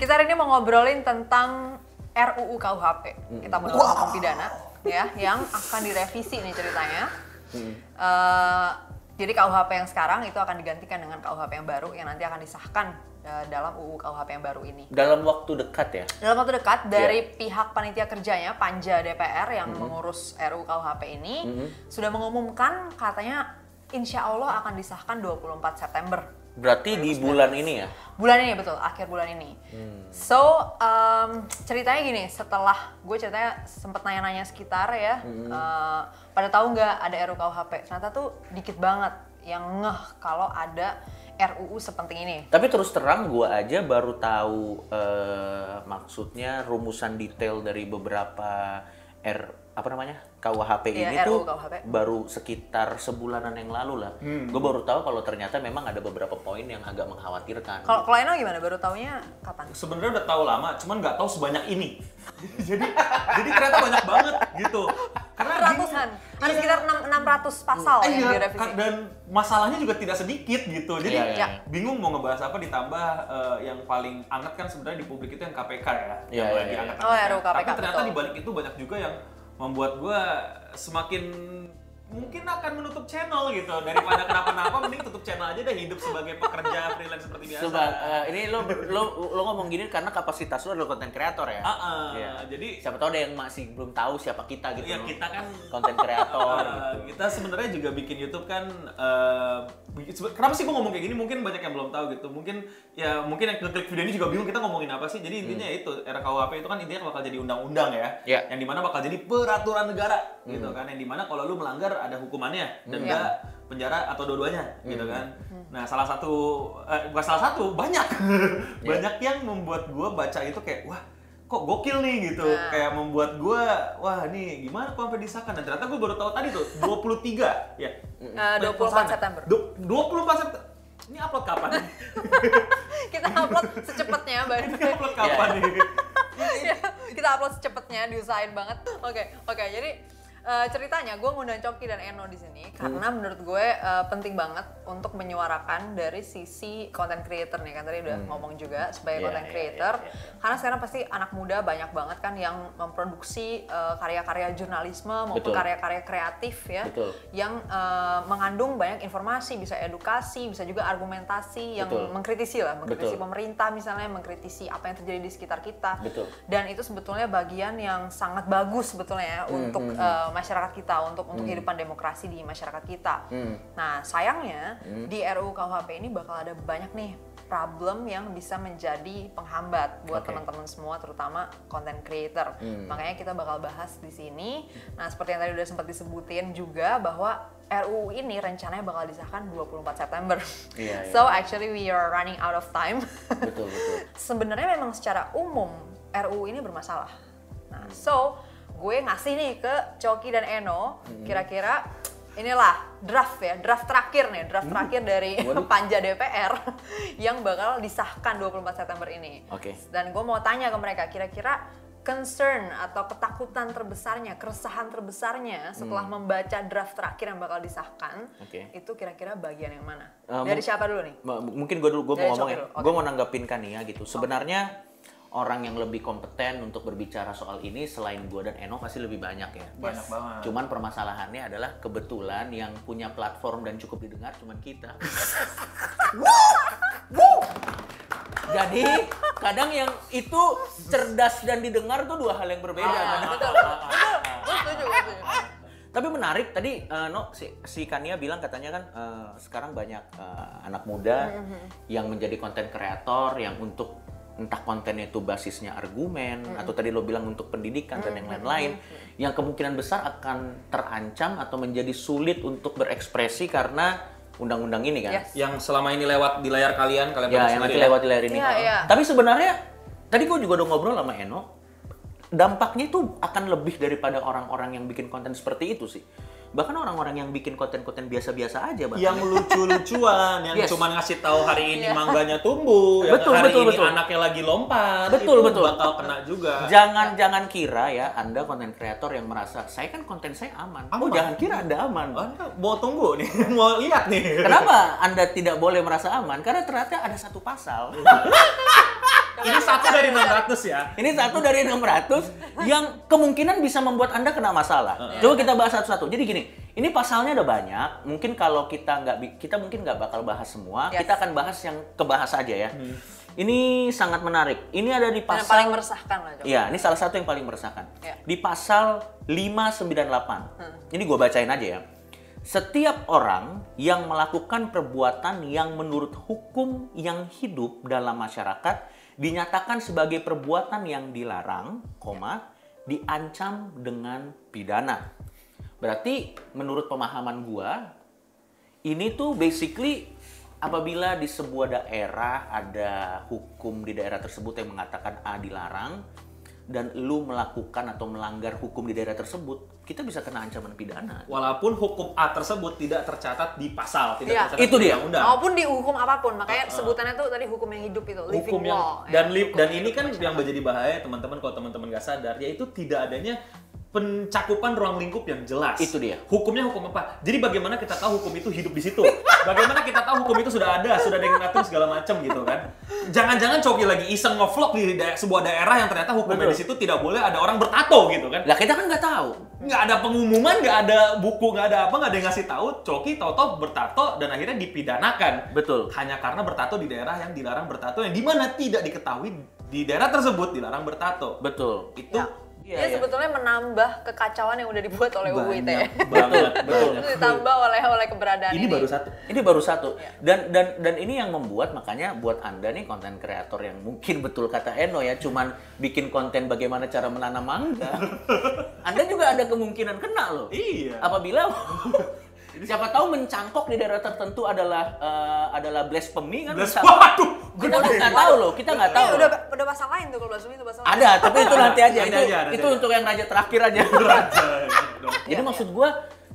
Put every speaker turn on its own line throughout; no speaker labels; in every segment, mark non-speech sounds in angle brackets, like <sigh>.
Kita hari ini mau ngobrolin tentang RUU KUHP. Kita mau hukum pidana ya yang akan direvisi nih ceritanya. Eh, jadi KUHP yang sekarang itu akan digantikan dengan KUHP yang baru yang nanti akan disahkan eh, dalam UU KUHP yang baru ini.
Dalam waktu dekat ya.
Dalam waktu dekat dari pihak panitia kerjanya Panja DPR yang mengurus RUU KUHP ini sudah mengumumkan katanya insya Allah akan disahkan 24 September.
Berarti di bulan ini ya.
Bulan ini betul, akhir bulan ini. So, um, ceritanya gini, setelah gue ceritanya sempet nanya-nanya sekitar ya, uh, pada tahu nggak ada RUU KUHP? Ternyata tuh dikit banget yang ngeh kalau ada RUU sepenting ini.
Tapi terus terang gua aja baru tahu eh, maksudnya rumusan detail dari beberapa R apa namanya KUHP
Iya,
ini
RUU
tuh
KUHP.
baru sekitar sebulanan yang lalu lah. Gue baru tahu kalau ternyata memang ada beberapa poin yang agak mengkhawatirkan.
Kalau kalau Eno gimana? Baru taunya kapan?
sebenarnya udah tahu lama, cuman nggak tahu sebanyak ini. <laughs> jadi jadi ternyata banyak banget gitu. Karena
Ratusan, ada
Iya.
sekitar 6, 600 pasal yang
Iya,
direvisi.
ka- dan masalahnya juga tidak sedikit gitu. Jadi
Iya,
iya.
bingung mau ngebahas apa ditambah eh, yang paling hangat kan sebenarnya di publik itu yang KPK ya.
Iya,
yang
iya,
lagi
iya.
angkat-angkat.
Oh, ya, KPK,
Tapi ternyata
betul.
di balik itu banyak juga yang membuat gua semakin mungkin akan menutup channel gitu daripada kenapa-napa mending tutup channel aja deh hidup sebagai pekerja freelance seperti biasa.
Coba eh, ini lo, lo lo ngomong gini karena kapasitas lo adalah konten kreator ya.
Ah, ah.
Iya.
jadi
Siapa tahu ada yang masih belum tahu siapa kita gitu.
ya kita kan
konten kreator.
Uh, <laughs> kita sebenarnya juga bikin YouTube kan uh, kenapa sih gue ngomong kayak gini? Mungkin banyak yang belum tahu gitu. Mungkin ya mungkin yang ngeklik video ini juga bingung kita ngomongin apa sih. Jadi intinya itu RKUHP itu kan intinya bakal jadi undang-undang ya.
Ya.
yang di mana bakal jadi peraturan negara gitu kan. Yang di mana kalau lu melanggar ada hukumannya denda penjara atau dua-duanya gitu kan. Nah salah satu eh, bukan salah satu banyak. <laughs> Banyak yang membuat gue baca itu kayak wah kok gokil nih gitu
Nah.
kayak membuat gue wah nih gimana kok sampai disahkan dan ternyata gue baru tahu tadi tuh <laughs> 23 ya
Eh, 24 September.
Du- 24 September ini upload kapan? <laughs>
Kita upload secepatnya, the
ini upload kapan nih? <laughs>
Ya, kita upload secepatnya, diusahain banget. Oke, oke. Jadi eh, ceritanya gue ngundang Coki dan Eno di sini karena menurut gue eh, penting banget untuk menyuarakan dari sisi content creator nih kan tadi udah ngomong juga sebagai
Iya,
content
iya,
creator.
iya, iya.
Karena sekarang pasti anak muda banyak banget kan yang memproduksi eh, karya-karya jurnalisme maupun
Betul.
karya-karya kreatif ya
Betul.
yang eh, mengandung banyak informasi, bisa edukasi, bisa juga argumentasi yang
Betul.
mengkritisi lah, mengkritisi
Betul.
pemerintah misalnya, mengkritisi apa yang terjadi di sekitar kita.
Betul.
Dan itu sebetulnya bagian yang sangat bagus sebetulnya ya untuk eh, masyarakat kita, untuk untuk kehidupan demokrasi di masyarakat kita.
Hmm.
Nah, sayangnya di RUU KUHP ini bakal ada banyak nih problem yang bisa menjadi penghambat buat
Oke.
teman-teman semua terutama content creator. Makanya kita bakal bahas di sini. Nah, seperti yang tadi udah sempat disebutin juga bahwa RUU ini rencananya bakal disahkan 24 September.
Iya, iya.
So actually we are running out of time.
betul betul. <laughs>
Sebenarnya memang secara umum RUU ini bermasalah. Nah, so gue ngasih nih ke Coki dan Eno kira-kira inilah draft ya, draft terakhir nih, draft terakhir dari <laughs> Panja DPR <laughs> yang bakal disahkan 24 September ini.
Oke.
Dan gue mau tanya ke mereka kira-kira concern atau ketakutan terbesarnya, keresahan terbesarnya setelah membaca draft terakhir yang bakal disahkan,
Oke.
itu kira-kira bagian yang mana?
Eh,
Dari siapa dulu nih?
Mungkin gue dulu gue mau ngomong ya. Gue mau nanggapin kan ya gitu. Sebenarnya orang yang lebih kompeten untuk berbicara soal ini selain gue dan Eno pasti lebih banyak ya.
Banyak banget.
Cuman permasalahannya adalah kebetulan yang punya platform dan cukup didengar cuman kita. <laughs> Jadi kadang yang itu cerdas dan didengar tuh dua hal yang berbeda.
Ah,
kan?
betul, betul.
Tapi menarik tadi eh, no si, si Kania bilang katanya kan eh, sekarang banyak eh, anak muda yang menjadi konten kreator yang untuk entah kontennya itu basisnya argumen atau tadi lo bilang untuk pendidikan dan yang lain-lain yang kemungkinan besar akan terancam atau menjadi sulit untuk berekspresi karena undang-undang ini kan.
Yes.
Yang selama ini lewat di layar kalian, kalian
Ya, yang nanti
ya.
lewat di layar ini.
Iya, iya.
Tapi sebenarnya tadi gue juga udah ngobrol sama Eno, dampaknya itu akan lebih daripada orang-orang yang bikin konten seperti itu sih. Bahkan orang-orang yang bikin konten-konten biasa-biasa aja bahkan.
yang lucu-lucuan, yang
Yes.
cuma ngasih tahu hari ini
Iya.
mangganya tumbuh, yang
Betul,
hari
betul,
ini
betul.
anaknya lagi lompat,
Betul,
itu
betul.
bakal kena juga.
Jangan jangan kira ya Anda konten kreator yang merasa saya kan konten saya aman. Oh,
Aman.
jangan kira Anda aman.
Anda mau tunggu nih, <laughs> mau lihat nih.
Kenapa Anda tidak boleh merasa aman? Karena ternyata ada satu pasal <laughs>
Ini satu dari 600 ya.
Ini satu dari 600 yang kemungkinan bisa membuat Anda kena masalah. Coba kita bahas satu-satu. Jadi gini, ini pasalnya ada banyak. Mungkin kalau kita nggak kita mungkin nggak bakal bahas semua.
Yes.
Kita akan bahas yang kebahas aja ya. Ini sangat menarik. Ini ada di pasal
yang paling meresahkan lah.
Iya, ini salah satu yang paling meresahkan.
Ya.
Di pasal 598. Ini gue bacain aja ya. Setiap orang yang melakukan perbuatan yang menurut hukum yang hidup dalam masyarakat dinyatakan sebagai perbuatan yang dilarang, koma, diancam dengan pidana. Berarti menurut pemahaman gua ini tuh basically apabila di sebuah daerah ada hukum di daerah tersebut yang mengatakan A dilarang dan lu melakukan atau melanggar hukum di daerah tersebut, kita bisa kena ancaman pidana.
Walaupun hukum A tersebut tidak tercatat di pasal, tidak
Iya.
tercatat
Itu
di
dia.
undang-undang.
Maupun di hukum apa pun, makanya sebutannya tuh tadi hukum yang hidup itu, living
hukum yang
law.
dan
ya,
li-
hukum
dan ini kan
masyarakat.
yang menjadi bahaya teman-teman kalau teman-teman nggak sadar yaitu tidak adanya pencakupan ruang lingkup yang jelas.
Itu dia.
Hukumnya hukum apa? Jadi bagaimana kita tahu hukum itu hidup di situ? Bagaimana kita tahu hukum itu sudah ada, sudah ada yang ngatur segala macam gitu kan? Jangan-jangan Coki lagi iseng ngevlog di da- sebuah daerah yang ternyata hukumnya
Betul.
di situ tidak boleh ada orang bertato gitu kan?
Lah kita kan nggak tahu.
nggak ada pengumuman, nggak ada buku, nggak ada apa, nggak ada yang ngasih tahu. Coki tahu-tahu bertato dan akhirnya dipidanakan.
Betul.
Hanya karena bertato di daerah yang dilarang bertato, yang di mana tidak diketahui di daerah tersebut dilarang bertato.
Betul.
Itu
Ya.
Iya,
Dia
iya.
sebetulnya menambah kekacauan yang udah dibuat oleh UU ITE.
banyak banget. <laughs>
Betul.
Itu ditambah oleh oleh keberadaan
Ini
ini.
baru satu.
Ini baru satu.
Iya.
Dan dan dan ini yang membuat makanya buat Anda nih konten kreator yang mungkin betul kata Eno ya cuman bikin konten bagaimana cara menanam mangga. <laughs> anda juga ada kemungkinan kena loh.
Iya.
Apabila <laughs> siapa tahu mencangkok di daerah tertentu adalah eh, adalah blasphemy kan
Blas-
misalnya.
Waduh,
Kita kan nggak tahu loh, kita nggak tahu.
Ini
loh.
udah udah pasal lain tuh kalau blasphemy itu pasal lain.
Ada, tapi itu nanti aja.
Nanti
itu itu
aja.
untuk yang raja terakhir aja.
Raja.
Jadi
Iya,
maksud gua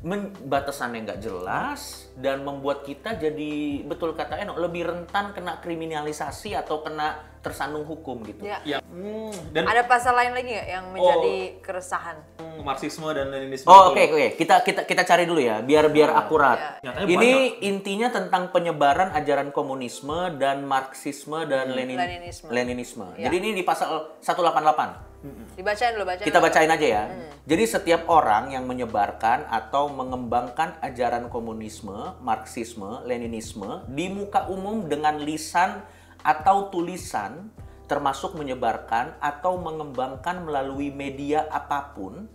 men- batasannya nggak jelas dan membuat kita jadi betul kata Eno lebih rentan kena kriminalisasi atau kena tersandung hukum gitu.
Ya.
Ya. Hmm, dan
Ada pasal lain lagi nggak yang menjadi keresahan?
Marxisme dan Leninisme.
Oh oke oke kita kita kita cari dulu ya biar biar akurat.
Ya.
Nyatanya
Ini intinya tentang penyebaran ajaran komunisme dan Marxisme dan Lenin-
Leninisme.
Leninisme.
Ya.
Jadi ini di pasal 188.
Dibacain dulu, bacain.
Kita
dulu.
bacain aja ya. Jadi setiap orang yang menyebarkan atau mengembangkan ajaran komunisme, Marxisme, Leninisme di muka umum dengan lisan atau tulisan termasuk menyebarkan atau mengembangkan melalui media apa pun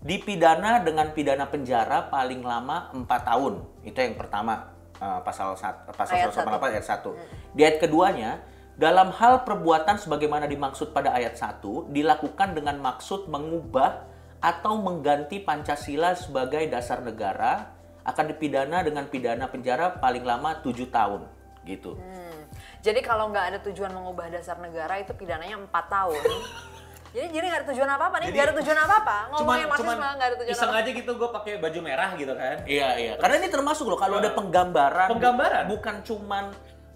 dipidana dengan pidana penjara paling lama 4 tahun. Itu yang pertama eh, pasal sat- pasal
Ayat
188 ayat 1. Di ayat keduanya dalam hal perbuatan sebagaimana dimaksud pada ayat 1 dilakukan dengan maksud mengubah atau mengganti Pancasila sebagai dasar negara akan dipidana dengan pidana penjara paling lama 7 tahun gitu.
Hmm. Jadi kalau nggak ada tujuan mengubah dasar negara itu pidananya 4 tahun. <laughs> jadi jadi nggak ada tujuan apa apa nih,
Jadi-
nggak ada tujuan apa apa.
Cuman,
Ngomongin
cuman
nggak ada tujuan
iseng
apa.
aja gitu gue pakai baju merah gitu kan.
Iya iya. Karena ini termasuk loh kalau ada penggambaran.
Penggambaran?
bukan cuman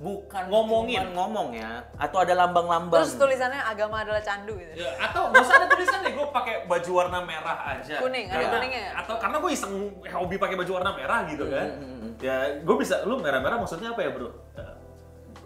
bukan
Ngomongin.
cuman ngomong ya atau ada lambang-lambang.
Terus tulisannya agama adalah candu gitu.
Ya, atau nggak usah ada tulisan deh, gue pakai baju warna merah aja.
Kuning, ada
Karena-
kuningnya ya?
Atau karena gue iseng hobi pakai baju warna merah gitu kan.
Hmm,
Ya, gue bisa, lu merah-merah maksudnya apa ya bro? Ya,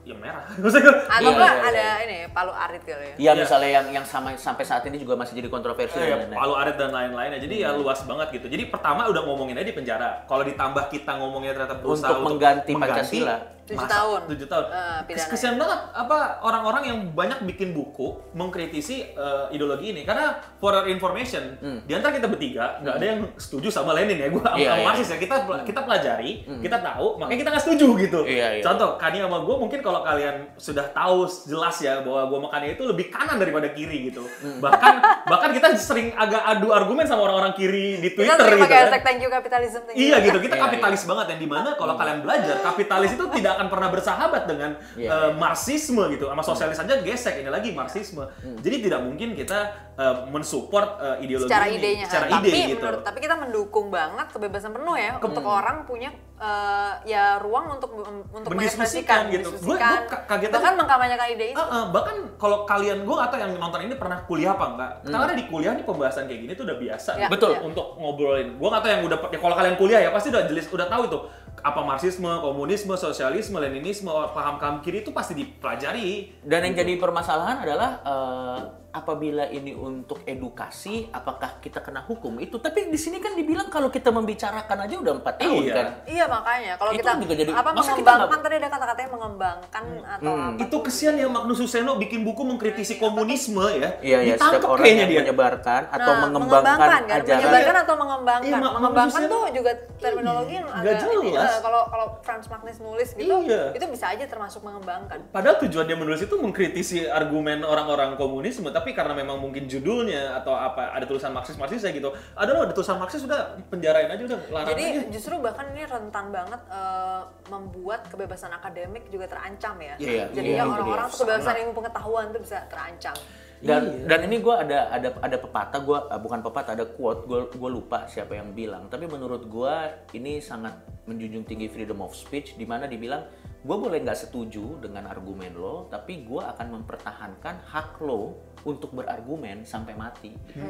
Ya merah. <laughs> Maksudnya gue,
Atau
Iya,
enggak
iya,
ada
iya.
ini palu arit kali ya.
Iya
Iya.
misalnya yang yang sama sampai saat ini juga masih jadi kontroversi.
Eh, ya,
lain-lain.
palu arit dan lain-lainnya. Jadi
Hmm.
ya luas banget gitu. Jadi pertama udah ngomongin aja di penjara. Kalau ditambah kita ngomongnya ternyata berusaha
Untuk mengganti Pancasila.
Tujuh tahun.
Tujuh tahun.
Pidana.
Kesian banget apa orang-orang yang banyak bikin buku mengkritisi eh, ideologi ini. Karena for your information, di antara kita bertiga nggak ada yang setuju sama Lenin ya. Gue
Hmm.
Sama
iya.
Marxis ya. Kita kita pelajari, kita tahu, makanya kita nggak setuju gitu.
Iya, iya.
Contoh, Kani sama gue mungkin kalau kalian sudah tahu jelas ya bahwa gue makannya itu lebih kanan daripada kiri gitu.
Hmm.
Bahkan bahkan kita sering agak adu argumen sama orang-orang kiri di
Kita
Twitter
sering
gitu
pakai
kan.
hashtag thank you capitalism. Thank you.
Iya gitu, kita
Iya,
kapitalis banget yang di mana kalau kalian belajar kapitalis itu tidak akan pernah bersahabat dengan eh,
iya.
marxisme gitu, sama sosialis aja gesek ini lagi marxisme. Jadi tidak mungkin kita eh, mensupport eh, ideologi
secara
ini,
idenya
secara
tapi
ide gitu.
menurut tapi kita mendukung banget kebebasan penuh ya untuk orang punya eh, ya ruang untuk untuk
Mendiskusikan gitu. Ka- kaget
bahkan mengkampanyekan ide itu
Eh, eh, bahkan kalau kalian gue atau yang nonton ini pernah kuliah apa enggak? Karena di kuliah nih pembahasan kayak gini tuh udah biasa
Ya,
Betul.
ya.
untuk ngobrolin. Gue nggak tahu yang udah ya kalau kalian kuliah ya pasti udah jelas udah tahu itu apa marxisme, komunisme, sosialisme, leninisme, paham paham kiri itu pasti dipelajari.
Dan yang jadi permasalahan adalah eh, apabila ini untuk edukasi, apakah kita kena hukum itu? Tapi di sini kan dibilang kalau kita membicarakan aja udah empat tahun
Iya.
kan.
Iya makanya kalau
Itu
kita
juga jadi-
apa
masa kita
mengembangkan
nggak-
tadi ada kata-katanya mengembangkan atau
Hmm.
apa
Itu kesian ya Magnus Suseno bikin buku mengkritisi komunisme ya.
Iya ya,
Ditangkap
setiap orang
kayaknya
yang
dia.
menyebarkan atau
Nah,
mengembangkan
kan?
ajaran.
menyebarkan atau mengembangkan
Iya,
mengembangkan tuh juga terminologi yang agak ini,
jelas.
eh, kalau kalau Franz Magnus nulis gitu
Iya.
itu bisa aja termasuk mengembangkan
Padahal tujuan dia menulis itu mengkritisi argumen orang-orang komunisme, tapi karena memang mungkin judulnya atau apa ada tulisan Marxis Marxis ya gitu. Ada loh ada tulisan Marxis udah penjarain aja udah larang
Jadi
aja.
justru bahkan ini rentan banget eh, membuat kebebasan akademik juga terancam ya.
Iya,
Jadinya
iya,
orang-orang
iya.
tuh kebebasan ilmu pengetahuan tuh bisa terancam.
Dan
Iya.
dan ini gue ada ada ada pepatah gue bukan pepatah ada quote gue gue lupa siapa yang bilang tapi menurut gue ini sangat menjunjung tinggi freedom of speech di mana dibilang gue boleh nggak setuju dengan argumen lo tapi gue akan mempertahankan hak lo untuk berargumen sampai mati. gitu.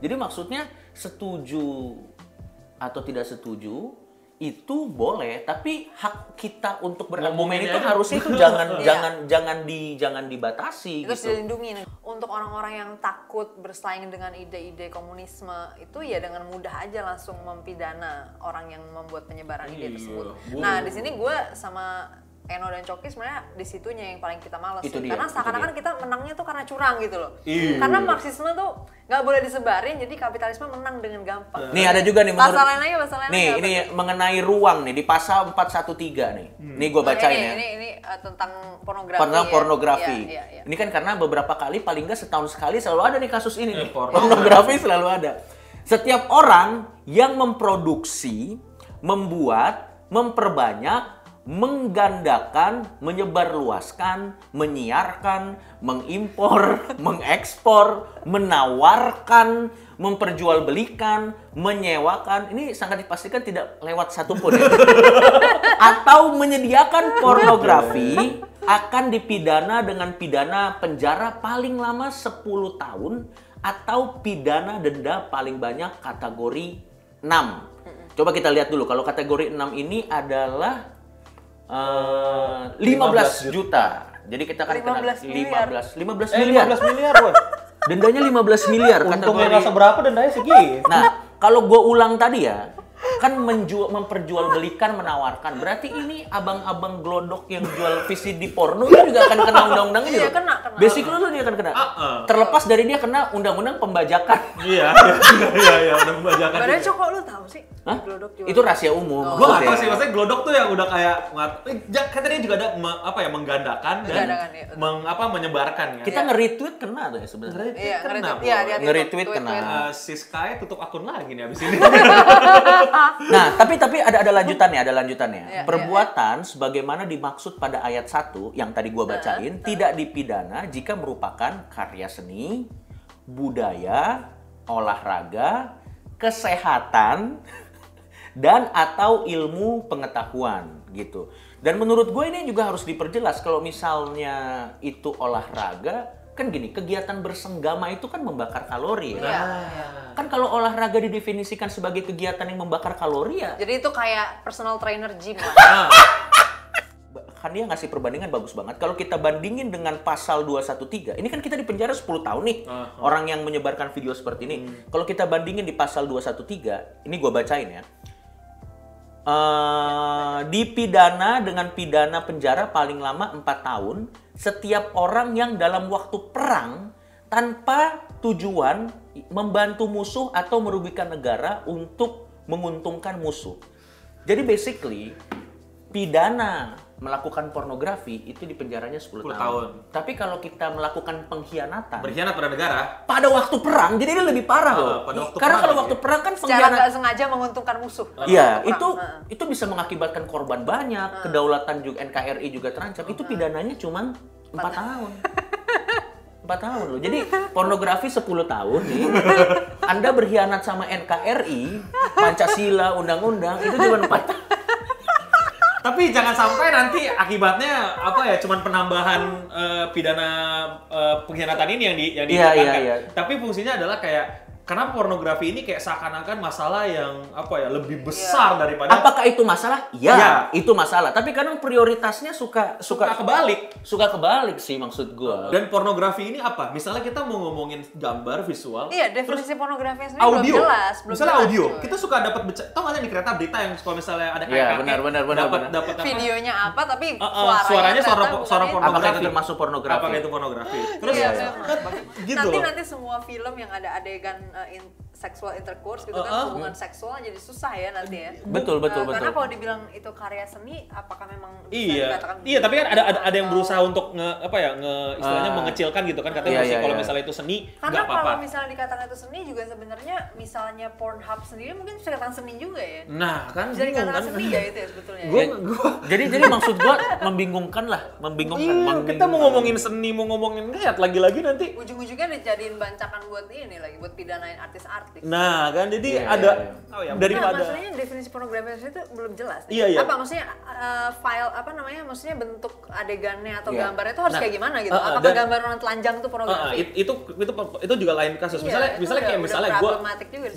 Jadi maksudnya setuju atau tidak setuju itu boleh tapi hak kita untuk berargumen itu
aja.
harusnya itu <laughs> jangan
Iya.
jangan jangan di jangan dibatasi
Itu
gitu.
dilindungi. Untuk orang-orang yang takut bersaing dengan ide-ide komunisme itu ya dengan mudah aja langsung mempidana orang yang membuat penyebaran ide
Iya,
tersebut. Nah di sini gue sama Eno dan Coki sebenarnya di situnya yang paling kita males
Itu dia,
karena seakan-akan kita menangnya tuh karena curang gitu loh.
Iya.
Karena Marxisme tuh nggak boleh disebarin jadi kapitalisme menang dengan gampang.
Nih ada juga nih menurut
Pasal lain aja, pasal lain
Nih ini
apa
mengenai ruang nih di pasal 413 nih. Nih gue
Oh,
bacain
ini,
ya.
Ini, ini uh, tentang pornografi.
Tentang
ya.
pornografi.
Iya, iya, iya.
Ini kan karena beberapa kali paling nggak setahun sekali selalu ada nih kasus ini.
Eh,
nih.
porno.
Pornografi selalu ada. Setiap orang yang memproduksi, membuat, memperbanyak, menggandakan, menyebarluaskan, menyiarkan, mengimpor, <laughs> mengekspor, menawarkan, memperjualbelikan, menyewakan, ini sangat dipastikan tidak lewat satupun ya. <laughs> Atau menyediakan pornografi akan dipidana dengan pidana penjara paling lama 10 tahun atau pidana denda paling banyak kategori 6. Coba kita lihat dulu kalau kategori 6 ini adalah eh, 15 juta. Jadi kita kan kena
15 miliar.
15 15
Eh,
miliar.
15 miliar, woy.
Dendanya 15 miliar
Untungnya
kategori.
nggak seberapa dendanya segitu.
Nah, kalau gue ulang tadi ya, kan menjual, memperjualbelikan, menawarkan. Berarti ini abang-abang glodok yang jual VCD porno itu juga akan kena undang-undang ini.
Iya, kena, kena.
Basic lu tuh dia akan kena.
Ah, ah.
Terlepas dari dia kena undang-undang pembajakan.
Iya, <laughs> iya, iya, udah membajakan.
Padahal
juga.
Coko lu tahu sih?
Hah?
Glodok juga.
Itu rahasia umum.
Gue gak tau
maksudnya.
sih, maksudnya glodok tuh yang udah kayak ngat- eh, kan tadi juga ada me- apa ya menggandakan dan
iya.
meng, apa menyebarkan ya.
Kita nge-retweet kena tuh ya sebenarnya.
Iya,
Kena,
nge-retweet. Iya,
Nge-retweet kena.
Eh, si Sky tutup akun lagi nih abis ini. <laughs>
Nah, tapi tapi ada ada lanjutannya, ada lanjutannya.
Iya,
Perbuatan sebagaimana dimaksud pada ayat 1 yang tadi gua bacain tidak dipidana jika merupakan karya seni, budaya, olahraga, kesehatan <laughs> dan atau ilmu pengetahuan gitu. Dan menurut gue ini juga harus diperjelas kalau misalnya itu olahraga kan gini kegiatan bersenggama itu kan membakar kalori ya.
Iya.
Kan kalau olahraga didefinisikan sebagai kegiatan yang membakar kalori ya,
Jadi itu kayak personal trainer gym. <laughs>
Nah,
kan dia ngasih perbandingan bagus banget. Kalau kita bandingin dengan pasal 213, ini kan kita di penjara 10 tahun nih.
Uh-huh.
Orang yang menyebarkan video seperti ini. Kalau kita bandingin di pasal 213, ini gua bacain ya. Eh, dipidana dengan pidana penjara paling lama 4 tahun setiap orang yang dalam waktu perang tanpa tujuan membantu musuh atau merugikan negara untuk menguntungkan musuh. Jadi basically pidana melakukan pornografi itu di penjaranya 10,
10
tahun.
tahun.
Tapi kalau kita melakukan pengkhianatan
berkhianat pada negara.
pada waktu perang, jadi ini lebih parah
Ah,
loh.
pada waktu
Karena
perang
kalau
ya.
waktu perang kan
Secara
pengkhianat
nggak sengaja menguntungkan musuh.
Iya, itu.
Heeh.
itu bisa mengakibatkan korban banyak, kedaulatan juga NKRI juga terancam. Itu pidananya cuma 4 tahun. 4 tahun loh. Jadi pornografi 10 tahun nih. <laughs> Anda berkhianat sama NKRI, Pancasila, undang-undang itu cuma 4 tahun.
Tapi jangan sampai nanti akibatnya apa ya cuman penambahan eh, pidana eh, pengkhianatan ini yang di yang ditekankan.
iya, iya.
Tapi fungsinya adalah kayak Kenapa pornografi ini kayak seakan-akan masalah yang apa ya lebih besar daripada
Apakah itu masalah? Ya,
Ya.
itu masalah. Tapi kadang prioritasnya suka
suka
suka
kebalik.
suka kebalik sih maksud gua.
Dan pornografi ini apa? Misalnya kita mau ngomongin gambar visual,
Iya, definisi pornografi sendiri
audio,
belum jelas. Belum
misalnya
jelas,
audio,
cuy.
kita suka dapat beca- tau nggak di kereta berita yang kalau misalnya ada
Iya,
kakek
benar, benar, benar,
dapat
benar.
dapat apa?
videonya apa tapi
Uh, uh,
suaranya,
suaranya suara suara pornografi.
Apakah itu termasuk pornografi?
Apakah itu pornografi? Terus
Iya,
kan
iya.
gitu
nanti
loh.
nanti semua film yang ada adegan uh, in- sexual intercourse gitu
Uh-uh.
kan hubungan seksual jadi susah ya nanti ya.
Betul, betul,
Uh, Karena
betul.
kalau dibilang itu karya seni, apakah memang bisa
Iya,
dikatakan
iya tapi kan ada ada, ada yang berusaha untuk nge apa ya nge istilahnya
Ah.
mengecilkan gitu kan katanya
Iya, iya,
kalau
iya.
misalnya itu seni
Karena
nggak apa-apa.
kalau misalnya dikatakan itu seni juga sebenarnya misalnya Pornhub sendiri mungkin bisa dikatakan seni juga ya.
Nah kan
Bisa
bingung
dikatakan
kan.
seni ya itu ya sebetulnya.
Gua
ya.
gua
Jadi jadi maksud gua membingungkan lah, membingungkan.
Iya,
membingungkan.
kita mau ngomongin seni, mau ngomongin lihat lagi-lagi nanti.
Ujung-ujungnya dijadiin bancakan buat ini lagi, buat pidanain artis-artis.
Nah, kan jadi
Iya,
ada
iya, iya.
oh ya
Nah, maksudnya definisi pornografi itu belum jelas.
Iya, iya.
Apa maksudnya uh, file apa namanya? Maksudnya bentuk adegannya atau
Iya.
gambarnya itu harus
Nah,
kayak gimana gitu?
uh, uh,
Apakah
dan-
gambar orang telanjang itu pornografi?
it- itu itu itu juga lain kasus.
Iya,
misalnya misalnya
udah-
kayak
udah
misalnya gua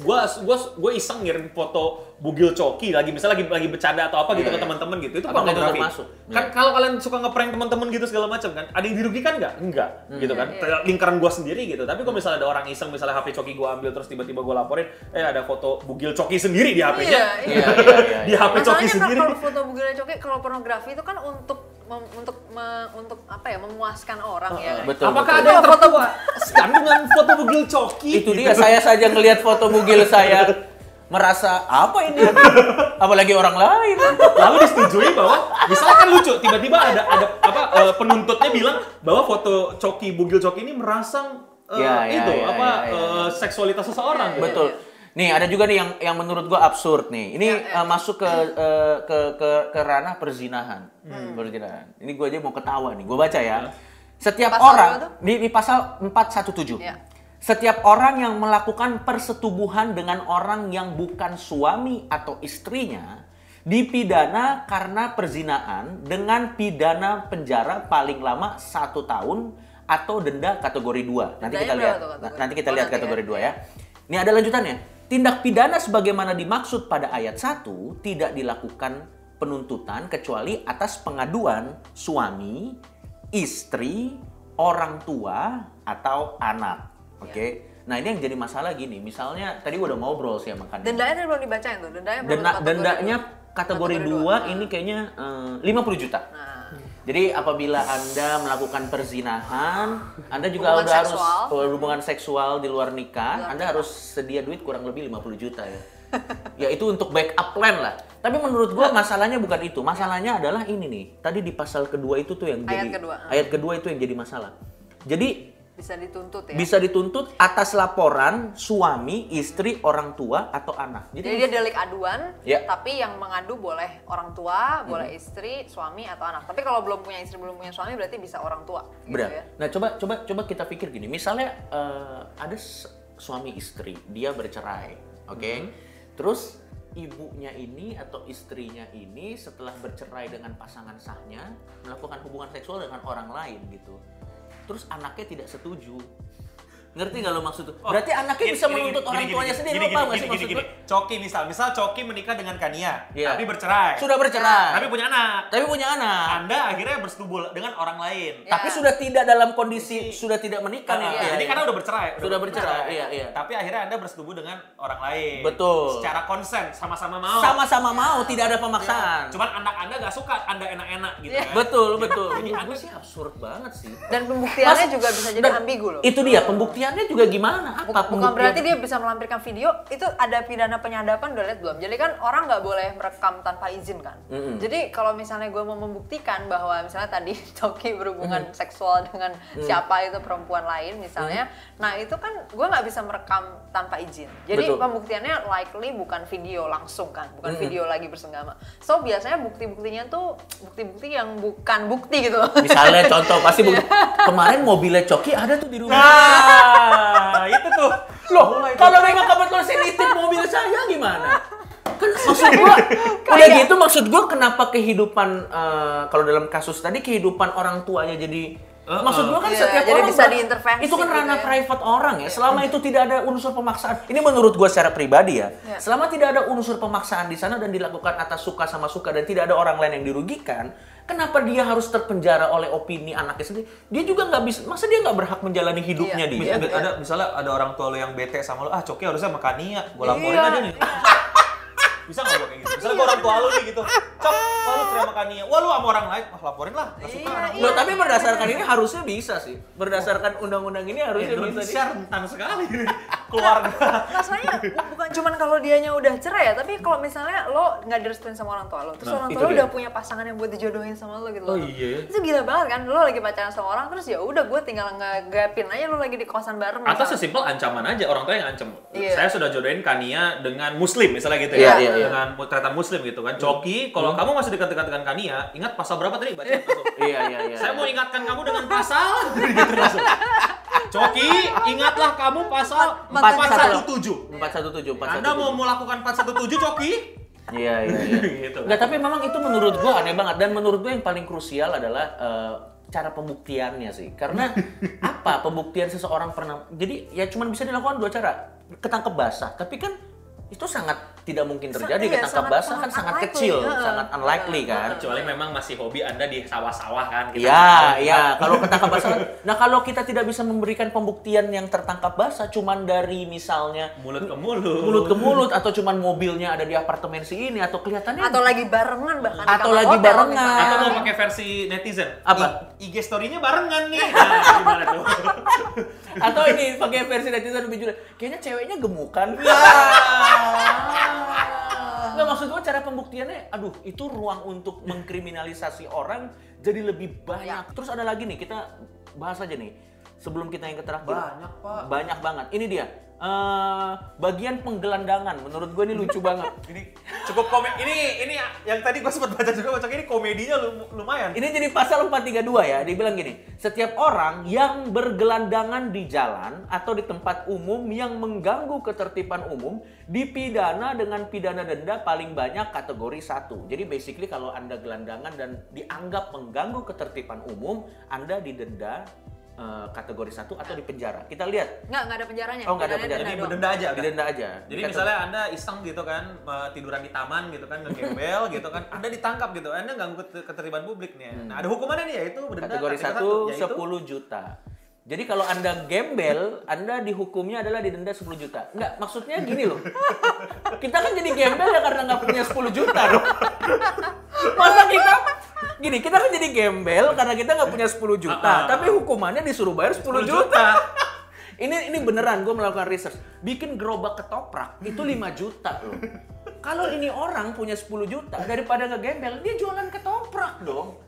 gua gua gua iseng ngirim foto bugil coki lagi misalnya lagi lagi bercanda atau apa gitu
Iya,
ke
iya.
teman-teman gitu. Itu pornografi.
termasuk?
Kan
Iya.
kalau kalian suka ngeprank teman-teman gitu segala macam kan, ada yang dirugikan nggak? Enggak, gitu kan.
Iya,
Kayak Lingkaran gua sendiri gitu. Tapi kalau misalnya ada orang iseng misalnya HP coki gua ambil terus tiba-tiba gua laporin, eh ada foto bugil coki sendiri di HP-nya. <laughs>
Iya,
Iya, iya, iya.
Di HP coki
Masalahnya
sendiri.
kalau foto bugil coki kalau pornografi itu kan untuk mem- untuk me- untuk apa ya memuaskan orang ya. kan?
Betul,
Apakah
betul.
ada yang
Foto-
terpuaskan dengan foto bugil coki?
Itu dia saya saja ngelihat foto bugil saya <laughs> merasa apa ini? <laughs> Apalagi orang lain.
lalu disetujui bahwa misalnya kan lucu tiba-tiba ada ada apa eh, penuntutnya bilang bahwa foto coki bugil coki ini merangsang eh,
Ya, ya,
itu
ya,
apa
ya, ya,
eh, seksualitas seseorang gitu.
Betul. Nih ada juga nih yang yang menurut gua absurd nih. Ini
Ya,
eh, masuk ke, eh, ke ke ke ranah perzinahan. Perzinahan. Ini gua aja mau ketawa nih. Gua baca ya. Setiap
Pasal
orang di, di pasal 417.
Ya.
Setiap orang yang melakukan persetubuhan dengan orang yang bukan suami atau istrinya dipidana karena perzinahan dengan pidana penjara paling lama satu tahun atau denda kategori 2. Nanti
Dendanya
kita lihat. Nanti kita
Oh,
lihat
nanti
kategori
ya.
2 ya. Ini ada lanjutannya. Tindak pidana sebagaimana dimaksud pada ayat 1 tidak dilakukan penuntutan kecuali atas pengaduan suami, istri, orang tua, atau anak. Oke. Nah ini yang jadi masalah gini, misalnya tadi gua udah ngobrol sih sama Kania.
Dendanya tadi belum dibacain tuh. Dendanya belum
Denda,
kategori
dendanya
dua.
kategori 2
dua.
ini kayaknya eh, 50 juta.
Nah,
Jadi apabila Anda melakukan perzinahan, Anda juga
Hubungan
udah
seksual.
harus oh, hubungan seksual di luar nikah,
Luar
Anda harus sedia duit kurang lebih 50 juta ya. <laughs> ya itu untuk backup plan lah. Tapi menurut gua masalahnya bukan itu. Masalahnya adalah ini nih. Tadi di pasal kedua itu tuh yang
Ayat
jadi
kedua.
ayat kedua itu yang jadi masalah. Jadi
bisa dituntut ya.
bisa dituntut atas laporan suami, istri, orang tua atau anak.
Jadi
Jadi
dia delik aduan,
Ya.
tapi yang mengadu boleh orang tua, boleh istri, suami atau anak. Tapi kalau belum punya istri, belum punya suami berarti bisa orang tua. Gitu
Benar.
ya.
Nah, coba coba coba kita pikir gini. Misalnya eh, ada suami istri, dia bercerai, oke? Terus ibunya ini atau istrinya ini setelah bercerai dengan pasangan sahnya melakukan hubungan seksual dengan orang lain gitu. Terus anaknya tidak setuju. Ngerti nggak lo maksud tuh? Berarti anaknya
Gini,
bisa menuntut
gini,
orang
gini,
tuanya
gini,
sendiri.
gini,
Lo paham nggak sih maksud
gini. Coki misal, misal Coki menikah dengan Kania,
Iya.
tapi bercerai.
Sudah bercerai.
Tapi punya anak.
Tapi punya anak.
Anda akhirnya bersetubuh dengan orang lain.
Ya.
Tapi sudah tidak dalam kondisi sudah tidak menikah nih.
Ah,
Iya,
jadi
iya.
karena udah bercerai.
Sudah bercerai, iya, iya.
Tapi akhirnya Anda bersetubuh dengan orang lain.
Betul.
Secara konsen, sama-sama mau.
sama-sama mau, tidak ada pemaksaan.
Cuman anak Anda nggak suka, Anda enak-enak gitu
Iya.
kan.
Betul, betul. Menurut gue sih absurd banget sih.
Dan pembuktiannya juga bisa jadi ambigu loh.
Itu dia, pembuktiannya juga gimana? Apa
Bukan, berarti dia bisa melampirkan video, itu ada pidana penyadapan udah lihat belum? Jadi kan orang nggak boleh merekam tanpa izin kan. Jadi kalau misalnya gue mau membuktikan bahwa misalnya tadi <laughs> Coki berhubungan seksual dengan siapa itu perempuan lain misalnya, nah itu kan gue nggak bisa merekam tanpa izin. Jadi
Betul.
pembuktiannya likely bukan video langsung kan, bukan video lagi bersenggama. So biasanya bukti-buktinya tuh bukti-bukti yang bukan bukti gitu.
Misalnya <laughs> contoh, pasti bu- kemarin mobilnya Coki ada tuh di rumah.
Nah, itu tuh.
Loh, kalau memang kebetulan nitip mobil saya gimana? Kan maksud gua, <laughs> udah gitu maksud gua kenapa kehidupan eh, kalau dalam kasus tadi kehidupan orang tuanya jadi
Uh,
Maksud gua kan
Iya,
setiap
jadi
orang
bisa diintervensi
Itu kan
gitu
ranah
ya.
private orang ya. Selama itu tidak ada unsur pemaksaan. Ini menurut gua secara pribadi ya.
Iya.
Selama tidak ada unsur pemaksaan di sana dan dilakukan atas suka sama suka dan tidak ada orang lain yang dirugikan, kenapa dia harus terpenjara oleh opini anaknya sendiri? Dia juga nggak bisa. Masa dia nggak berhak menjalani hidupnya
Iya.
dia?
Mis- ada misalnya ada orang tua lo yang bete sama lo, ah Coki harusnya sama Kania, gue laporin
Iya.
aja nih. Bisa nggak gue kayak gitu? Misalnya gue orang tua lo nih gitu, Cok, wah lu cerai sama Kania, wah lu sama orang lain, wah laporin lah, nggak suka
Iya, iya.
Loh, tapi berdasarkan ini harusnya bisa sih. Berdasarkan undang-undang ini harusnya bisa.
Indonesia
Di...
rentan sekali keluarga.
Masalahnya <laughs> bu- bukan cuman kalau dianya udah cerai ya, tapi kalau misalnya lo nggak direstuin sama orang tua lo, terus
Nah,
orang tua lo
dia.
udah punya pasangan yang buat dijodohin sama lo gitu
Oh, iya.
Itu gila banget kan, lo lagi pacaran sama orang, terus ya udah gue tinggal ngegapin aja lo lagi di kosan bareng.
Atau sesimpel ancaman aja orang tua yang ancam.
Iya.
Saya sudah jodohin Kania dengan Muslim misalnya gitu
Iya,
ya,
iya, iya.
dengan ternyata Muslim gitu kan. Coki, kalau kamu masih dekat-dekat dengan Kania, ingat pasal berapa tadi? Baca. <laughs>
Iya, iya, iya.
Saya mau ingatkan kamu dengan pasal <laughs> gitu langsung. Coki, ingatlah kamu pasal 417.
417, 417.
Anda mau melakukan 417 Coki?
Iya, iya, iya. <laughs>
Gitu.
Nggak, tapi memang itu menurut gua aneh banget dan menurut gua yang paling krusial adalah eh, cara pembuktiannya sih. Karena apa pembuktian seseorang pernah jadi ya cuman bisa dilakukan dua cara. Ketangkep basah, tapi kan itu sangat tidak mungkin
Sa-
terjadi
iya,
ketangkep
sangat-
basah kan
sangat
kecil,
heeh.
sangat unlikely kan.
Kecuali memang masih hobi Anda di sawah-sawah kan. kita
Iya, iya. Kalau ketangkap basah, kan- nah kalau kita tidak bisa memberikan pembuktian yang tertangkap basah, cuman dari misalnya
Mulut ke mulut.
mulut ke mulut atau cuman mobilnya ada di apartemen si ini atau kelihatannya
atau lagi barengan bahkan
Atau lagi
hotel
barengan.
misalnya.
Atau mau pakai versi netizen.
Apa?
I- IG story-nya barengan nih. Nah, gimana tuh? <laughs>
atau ini pakai versi netizen lebih jujur kayaknya ceweknya gemukan. Nggak maksud gue cara pembuktiannya aduh itu ruang untuk mengkriminalisasi orang jadi lebih banyak. Terus ada lagi nih kita bahas aja nih. Sebelum kita yang ke terakhir
Banyak, Pak.
banyak banget. Ini dia eh, bagian penggelandangan menurut gue ini lucu banget <laughs>
Ini cukup komedi. Ini ini yang tadi gue sempat baca juga Cok, ini komedinya lum- lumayan.
Ini jadi pasal 432 ya, dibilang gini, setiap orang yang bergelandangan di jalan atau di tempat umum yang mengganggu ketertiban umum dipidana dengan pidana denda paling banyak kategori satu. Jadi basically kalau Anda gelandangan dan dianggap mengganggu ketertiban umum, Anda didenda eh, kategori satu atau dipenjara. Kita lihat.
nggak nggak ada penjaranya
Oh, nggak ada penjara.
denda
Jadi berdenda aja. kan?
Didenda aja.
Jadi
Dikata-
misalnya Anda iseng gitu kan, eh, tiduran di taman gitu kan, ngegembel gitu kan, Anda ditangkap gitu, Anda ganggu ket- ketertiban publik nih. Nah, ada hukumannya nih yaitu berdenda
Hmm. kategori
kategori
satu
yaitu
10 juta. Jadi kalau Anda gembel, Anda dihukumnya adalah didenda 10 juta. Enggak, maksudnya gini loh. Kita kan jadi gembel ya karena nggak punya 10 juta dong. Masa kita gini, kita kan jadi gembel karena kita nggak punya 10 juta,
Ah, ah.
tapi hukumannya disuruh bayar 10 juta. <laughs> Ini ini beneran gue melakukan research. Bikin gerobak ketoprak itu 5 juta loh. Kalau ini orang punya 10 juta daripada ngegembel, dia jualan ketoprak dong.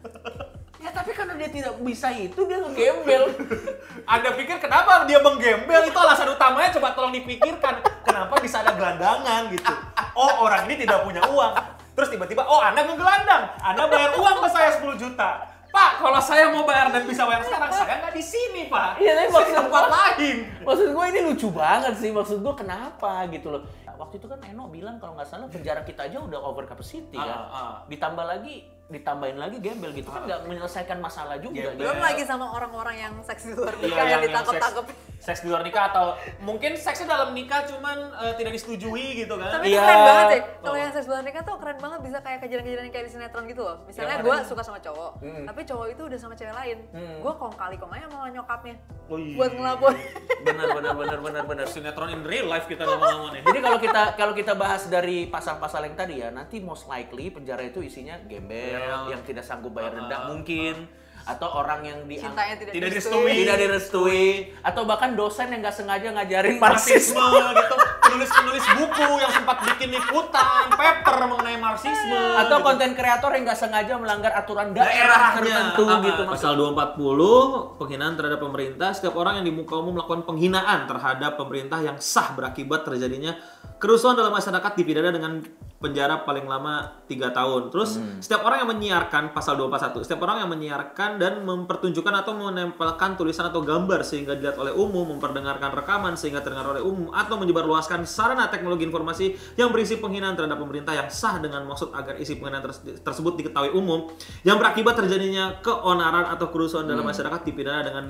Ya tapi karena dia tidak bisa itu dia ngegembel. <laughs>
Anda pikir kenapa dia menggembel itu alasan utamanya coba tolong dipikirkan kenapa bisa ada gelandangan gitu. Oh orang ini tidak punya uang. Terus tiba-tiba oh Anda ngegelandang, Anda bayar uang ke saya 10 juta. Pak, kalau saya mau bayar dan bisa bayar sekarang, saya nggak di sini, Pak.
Iya, tapi maksud-
tempat lain.
Maksud gue ini lucu banget sih. Maksud gue kenapa gitu loh. Waktu itu kan Eno bilang kalau nggak salah penjara kita aja udah over capacity kan.
Ah, ah.
Ditambah lagi, ditambahin lagi gembel gitu kan nggak menyelesaikan masalah juga.
Gembel.
belum lagi sama orang-orang yang seks di luar nikah yang-
yang
ditangkap-tangkap
seks, di luar nikah atau mungkin seksnya dalam nikah cuman eh, tidak disetujui gitu kan.
Tapi
Iya.
itu keren banget sih. Kalau
Oh.
yang seks luar nikah tuh keren banget bisa kayak kejadian-kejadian kayak di sinetron gitu loh. Misalnya gue
ada-
suka sama cowok,
Mm.
tapi cowok itu udah sama cewek lain.
Mm.
Gue kong kali kong aja sama nyokapnya
Oh, iya.
buat ngelapor.
Benar, benar, benar, benar, benar. <laughs>
Sinetron in real life kita lama-lama nih.
Jadi kalau kita kalau kita bahas dari pasal-pasal yang tadi ya, nanti most likely penjara itu isinya gembel
Gembel.
yang tidak sanggup bayar denda
Ah,
mungkin atau orang yang di
Cintanya tidak,
Tidak
direstui.
tidak direstui. Atau bahkan dosen yang nggak sengaja ngajarin
marxisme. gitu. Penulis-penulis buku yang sempat bikin liputan paper mengenai marxisme
atau
gitu.
konten kreator yang nggak sengaja melanggar aturan daerah
daerahnya.
tertentu
Ah,
gitu
pasal 240 penghinaan terhadap pemerintah. Setiap orang yang di muka umum melakukan penghinaan terhadap pemerintah yang sah berakibat terjadinya kerusuhan dalam masyarakat dipidana dengan penjara paling lama 3 tahun. Terus setiap orang yang menyiarkan pasal 241, setiap orang yang menyiarkan dan mempertunjukkan atau menempelkan tulisan atau gambar sehingga dilihat oleh umum, memperdengarkan rekaman sehingga terdengar oleh umum atau menyebarluaskan sarana teknologi informasi yang berisi penghinaan terhadap pemerintah yang sah dengan maksud agar isi penghinaan ters- tersebut diketahui umum yang berakibat terjadinya keonaran atau kerusuhan dalam masyarakat dipidana dengan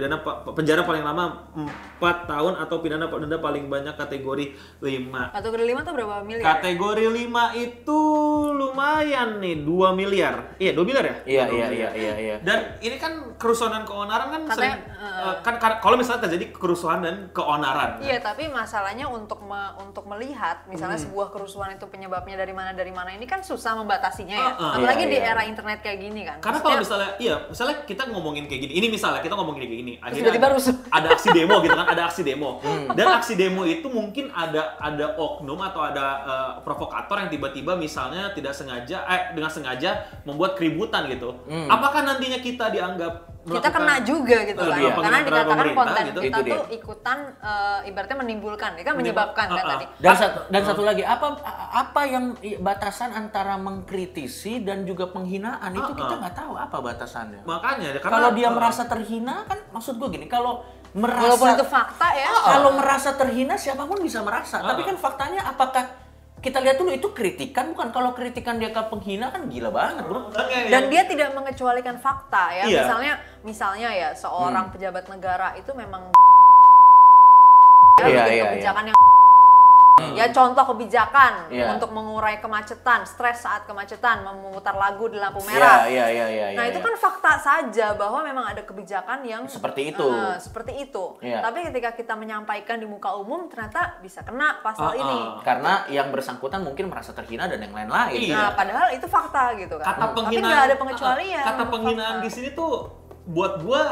pidana penjara paling lama 4 tahun atau pidana denda paling banyak kategori 5.
Kategori lima tuh berapa miliar?
Kategori 5 itu lumayan nih 2 miliar. Iya, 2 miliar ya?
Iya,
2
iya, iya, iya, iya.
Dan ini kan kerusuhan dan keonaran kan
Katanya,
sering eh, kan, kan kalau misalnya terjadi kerusuhan dan keonaran. kan?
Iya, tapi masalahnya untuk me- untuk melihat misalnya sebuah kerusuhan itu penyebabnya dari mana dari mana ini kan susah membatasinya ya.
Uh-uh.
Apalagi
Iya,
di
iya.
era internet kayak gini kan.
Karena kalau misalnya, iya, misalnya kita ngomongin kayak gini, ini misalnya kita ngomongin kayak gini,
tiba-tiba
ada,
rusuh. <laughs>
ada aksi demo gitu kan, ada aksi demo, dan aksi demo itu mungkin ada ada oknum atau ada eh, provokator yang tiba-tiba misalnya tidak sengaja, eh dengan sengaja membuat keributan gitu. Apakah nantinya kita dianggap
kita kena juga gitu kan.
iya,
Karena dikatakan konten
gitu.
kita
Itu dia.
tuh ikutan eh, ibaratnya menimbulkan, ya kan menyebabkan kan
Uh-uh.
tadi.
Dan satu dan satu lagi apa apa yang batasan antara mengkritisi dan juga penghinaan itu kita nggak tahu apa batasannya.
Makanya, karena
Kalau dia merasa terhina kan maksud gue gini kalau merasa
Walaupun itu fakta ya.
kalau merasa terhina siapa pun bisa merasa. Tapi kan faktanya apakah kita lihat dulu itu kritikan bukan kalau kritikan dia ke penghina kan gila banget bro.
Dan dia tidak mengecualikan fakta ya.
Iya.
Misalnya misalnya ya seorang pejabat negara itu memang ya,
Iya,
bikin
iya,
kebijakan yang ya contoh kebijakan
Iya.
untuk mengurai kemacetan, stres saat kemacetan, memutar lagu di lampu merah.
Iya, iya, iya, iya.
Nah
iya,
itu
iya.
kan fakta saja bahwa memang ada kebijakan yang
Seperti itu.
Eh, seperti itu.
Iya.
Tapi ketika kita menyampaikan di muka umum ternyata bisa kena pasal
Ah,
ini.
ah.
karena yang bersangkutan mungkin merasa terhina dan yang lain-lain.
Iya.
Nah padahal itu fakta gitu kan.
kata
Tapi
penghinaan
nggak ada pengecualian.
kata
untuk
penghinaan
fakta.
di sini tuh buat gua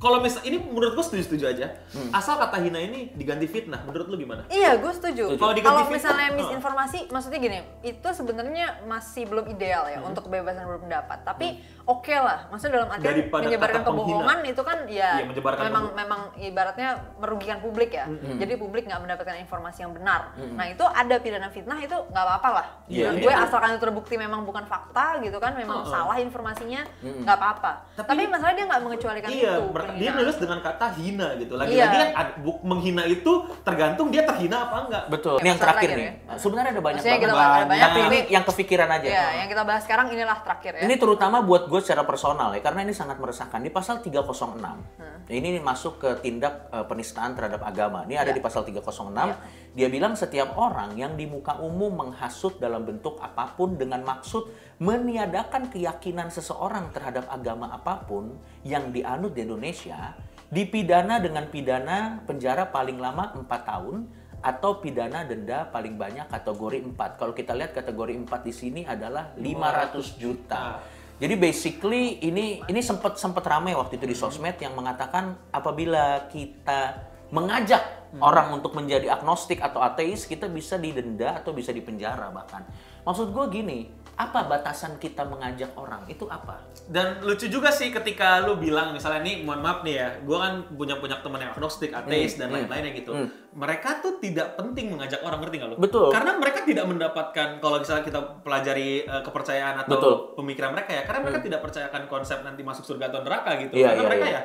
kalau misal ini menurut gua setuju setuju aja
Hmm.
asal kata hina ini diganti fitnah menurut lu gimana
Iya, gue setuju.
Setuju.
Kalau diganti
Kalau
fitnah,
misalnya
uh.
misinformasi, maksudnya gini, itu sebenarnya masih belum ideal ya untuk kebebasan berpendapat. Tapi oke lah, maksudnya dalam artian.
Daripada
menyebarkan
penghina.
kebohongan itu kan ya
Iya, menyebarkan
memang
kebo-
memang ibaratnya merugikan publik ya.
Hmm.
Jadi publik nggak mendapatkan informasi yang benar. Nah itu ada pidana fitnah itu nggak apa-apa lah.
Iya,
Menurut
iya.
gue asalkan itu terbukti memang bukan fakta gitu kan, memang
Uh-uh.
salah informasinya nggak apa-apa.
Tapi-
Tapi, masalah dia nggak mengecualikan
iya
itu.
ber- dia nulis dengan kata hina gitu lagi-lagi
Iya.
kan ad- bu- menghina itu tergantung dia terhina apa enggak
Betul.
Ya,
ini yang terakhir
terakhir
nih. Sebenarnya ada banyak
Maksudnya
banget.
ada banyak,
Tapi ini yang kepikiran aja.
Ya, yang kita bahas sekarang inilah terakhir ya.
Ini terutama buat gue secara personal ya, karena ini sangat meresahkan. Di pasal 306, ini masuk ke tindak eh, penistaan terhadap agama. Ini ada
Ya.
di pasal 306.
Ya.
Dia bilang setiap orang yang di muka umum menghasut dalam bentuk apa pun dengan maksud meniadakan keyakinan seseorang terhadap agama apa pun yang dianut di Indonesia, dipidana dengan pidana penjara paling lama 4 tahun atau pidana denda paling banyak kategori 4. Kalau kita lihat kategori 4 di sini adalah 500 juta. Jadi basically ini ini sempat sempat ramai waktu itu di sosmed yang mengatakan apabila kita mengajak orang untuk menjadi agnostik atau ateis kita bisa didenda atau bisa dipenjara bahkan. Maksud gue gini, apa batasan kita mengajak orang itu apa?
dan lucu juga sih ketika lu bilang misalnya nih mohon maaf nih ya gue kan punya punya teman yang agnostik ateis dan
hmm,
lain-lainnya gitu
hmm.
mereka tuh tidak penting mengajak orang ngerti nggak lu
Betul.
karena mereka tidak mendapatkan kalau misalnya kita pelajari eh, kepercayaan atau
Betul. Hmm.
pemikiran mereka ya karena mereka tidak percayakan konsep nanti masuk surga atau neraka gitu
Iya,
karena
iya,
mereka
iya.
ya